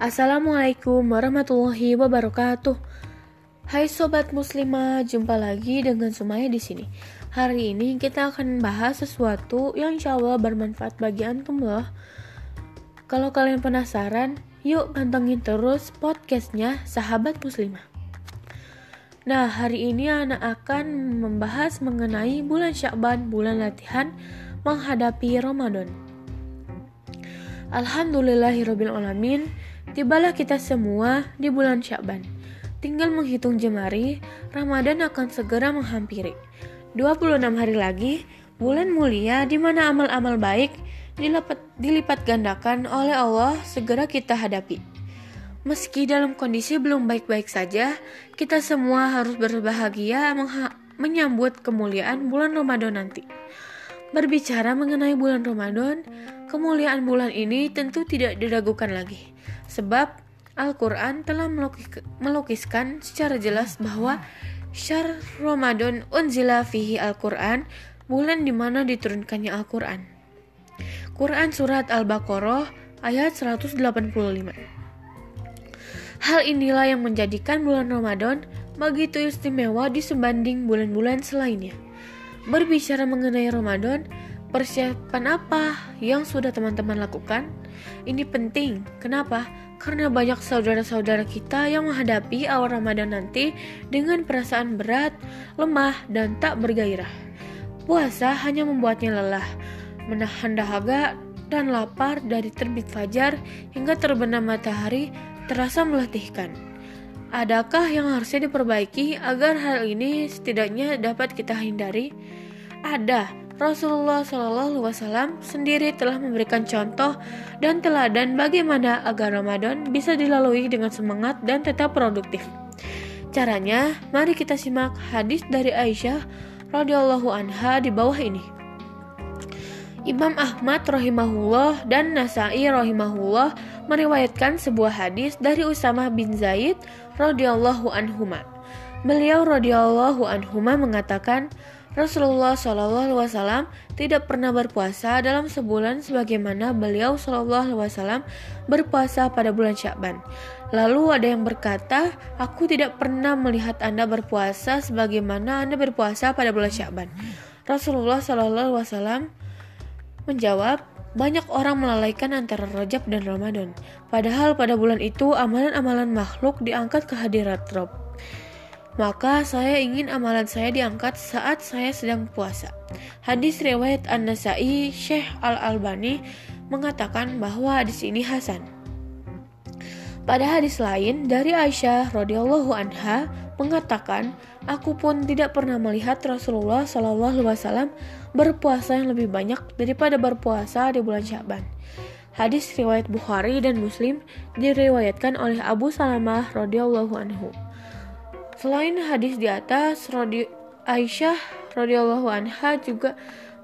Assalamualaikum warahmatullahi wabarakatuh. Hai sobat muslimah, jumpa lagi dengan Sumaya di sini. Hari ini kita akan membahas sesuatu yang insya Allah bermanfaat bagi antum loh. Kalau kalian penasaran, yuk pantengin terus podcastnya Sahabat Muslimah. Nah, hari ini anak akan membahas mengenai bulan Syakban, bulan latihan menghadapi Ramadan. Alhamdulillahirrahmanirrahim. Tibalah kita semua di bulan Syakban. Tinggal menghitung jemari, Ramadan akan segera menghampiri. 26 hari lagi, bulan mulia di mana amal-amal baik dilipat, dilipat gandakan oleh Allah segera kita hadapi. Meski dalam kondisi belum baik-baik saja, kita semua harus berbahagia menyambut kemuliaan bulan Ramadan nanti. Berbicara mengenai bulan Ramadan, kemuliaan bulan ini tentu tidak diragukan lagi. Sebab Al-Quran telah melukiskan secara jelas bahwa Syahr Ramadan unzila fihi Al-Quran, bulan di mana diturunkannya Al-Quran. Quran Surat Al-Baqarah ayat 185 Hal inilah yang menjadikan bulan Ramadan begitu istimewa disebanding bulan-bulan selainnya. Berbicara mengenai Ramadan, persiapan apa yang sudah teman-teman lakukan? Ini penting. Kenapa? Karena banyak saudara-saudara kita yang menghadapi awal Ramadan nanti dengan perasaan berat, lemah, dan tak bergairah. Puasa hanya membuatnya lelah, menahan dahaga dan lapar dari terbit fajar hingga terbenam matahari terasa melatihkan. Adakah yang harusnya diperbaiki agar hal ini setidaknya dapat kita hindari? Ada. Rasulullah Wasallam sendiri telah memberikan contoh dan teladan bagaimana agar Ramadan bisa dilalui dengan semangat dan tetap produktif. Caranya, mari kita simak hadis dari Aisyah radhiyallahu anha di bawah ini. Imam Ahmad rahimahullah dan Nasai rahimahullah meriwayatkan sebuah hadis dari Usamah bin Zaid radhiyallahu anhuma. Beliau radhiyallahu anhuma mengatakan, Rasulullah Shallallahu Alaihi Wasallam tidak pernah berpuasa dalam sebulan sebagaimana beliau Shallallahu Alaihi Wasallam berpuasa pada bulan Syakban. Lalu ada yang berkata, aku tidak pernah melihat anda berpuasa sebagaimana anda berpuasa pada bulan Syakban. Rasulullah Shallallahu Alaihi Wasallam menjawab, banyak orang melalaikan antara Rajab dan Ramadan. Padahal pada bulan itu amalan-amalan makhluk diangkat ke hadirat Rob. Maka saya ingin amalan saya diangkat saat saya sedang puasa. Hadis riwayat An-Nasai Syekh Al-Albani mengatakan bahwa hadis ini hasan. Pada hadis lain dari Aisyah radhiyallahu anha mengatakan, aku pun tidak pernah melihat Rasulullah Shallallahu Alaihi Wasallam berpuasa yang lebih banyak daripada berpuasa di bulan Syaban. Hadis riwayat Bukhari dan Muslim diriwayatkan oleh Abu Salamah radhiyallahu anhu. Selain hadis di atas, Rodi Aisyah radhiyallahu anha juga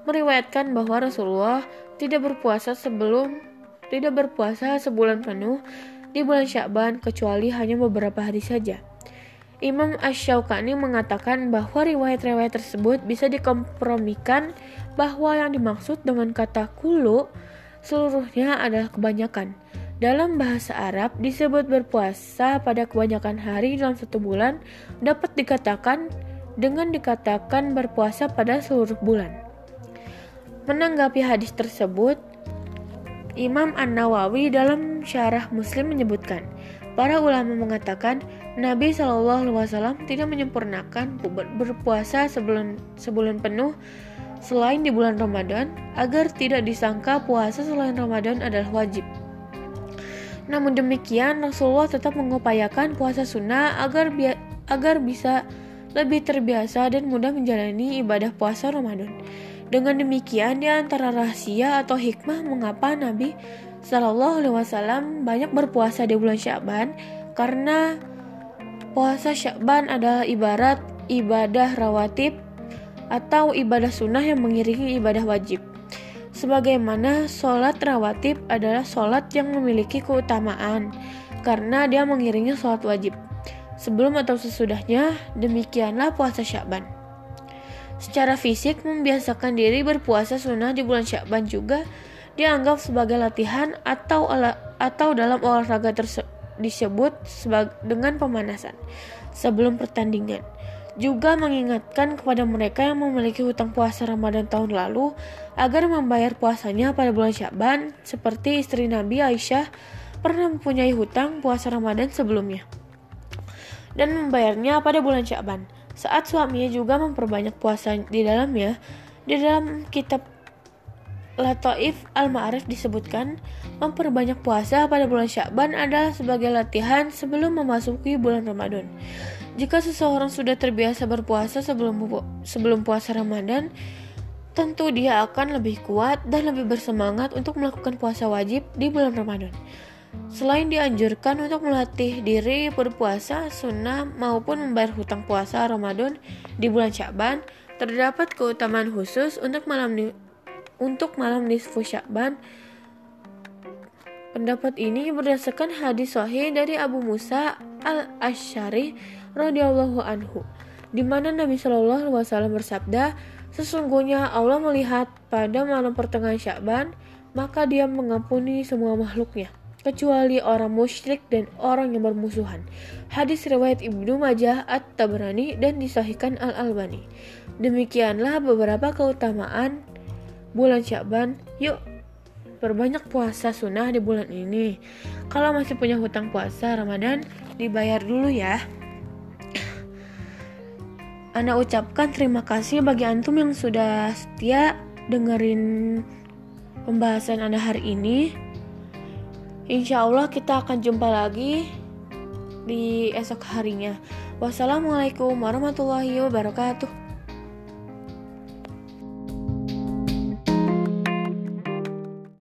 meriwayatkan bahwa Rasulullah tidak berpuasa sebelum tidak berpuasa sebulan penuh di bulan Syakban kecuali hanya beberapa hari saja. Imam Ash-Shawqani mengatakan bahwa riwayat-riwayat tersebut bisa dikompromikan bahwa yang dimaksud dengan kata kulu seluruhnya adalah kebanyakan. Dalam bahasa Arab disebut berpuasa pada kebanyakan hari dalam satu bulan dapat dikatakan dengan dikatakan berpuasa pada seluruh bulan. Menanggapi hadis tersebut, Imam An-Nawawi dalam syarah Muslim menyebutkan, para ulama mengatakan Nabi Shallallahu Alaihi Wasallam tidak menyempurnakan berpuasa sebulan sebulan penuh selain di bulan Ramadan agar tidak disangka puasa selain Ramadan adalah wajib. Namun demikian Rasulullah tetap mengupayakan puasa sunnah agar bi agar bisa lebih terbiasa dan mudah menjalani ibadah puasa Ramadan. Dengan demikian, di antara rahasia atau hikmah mengapa Nabi Shallallahu Alaihi Wasallam banyak berpuasa di bulan Syaban karena puasa Syaban adalah ibarat ibadah rawatib atau ibadah sunnah yang mengiringi ibadah wajib. Sebagaimana sholat rawatib adalah sholat yang memiliki keutamaan karena dia mengiringi sholat wajib. Sebelum atau sesudahnya, demikianlah puasa Syaban. Secara fisik membiasakan diri berpuasa sunnah di bulan Syakban juga dianggap sebagai latihan atau atau dalam olahraga tersebut disebut dengan pemanasan sebelum pertandingan. Juga mengingatkan kepada mereka yang memiliki hutang puasa Ramadan tahun lalu agar membayar puasanya pada bulan Syaban seperti istri Nabi Aisyah pernah mempunyai hutang puasa Ramadan sebelumnya dan membayarnya pada bulan Syaban. Saat suaminya juga memperbanyak puasa di dalamnya, di dalam kitab Lataif Al-Ma'arif disebutkan memperbanyak puasa pada bulan Syakban adalah sebagai latihan sebelum memasuki bulan Ramadan. Jika seseorang sudah terbiasa berpuasa sebelum sebelum puasa Ramadan, tentu dia akan lebih kuat dan lebih bersemangat untuk melakukan puasa wajib di bulan Ramadan. Selain dianjurkan untuk melatih diri berpuasa sunnah maupun membayar hutang puasa Ramadan di bulan Syakban, terdapat keutamaan khusus untuk malam untuk malam nisfu Sya'ban. Pendapat ini berdasarkan hadis sahih dari Abu Musa al-Asy'ari radhiyallahu anhu, di mana Nabi Shallallahu alaihi wasallam bersabda, "Sesungguhnya Allah melihat pada malam pertengahan Sya'ban, maka Dia mengampuni semua makhluknya." kecuali orang musyrik dan orang yang bermusuhan. Hadis riwayat Ibnu Majah At-Tabrani dan disahihkan Al-Albani. Demikianlah beberapa keutamaan bulan Syaban, yuk perbanyak puasa sunnah di bulan ini. Kalau masih punya hutang puasa Ramadan, dibayar dulu ya. Anda ucapkan terima kasih bagi antum yang sudah setia dengerin pembahasan Anda hari ini. Insya Allah kita akan jumpa lagi di esok harinya. Wassalamualaikum warahmatullahi wabarakatuh.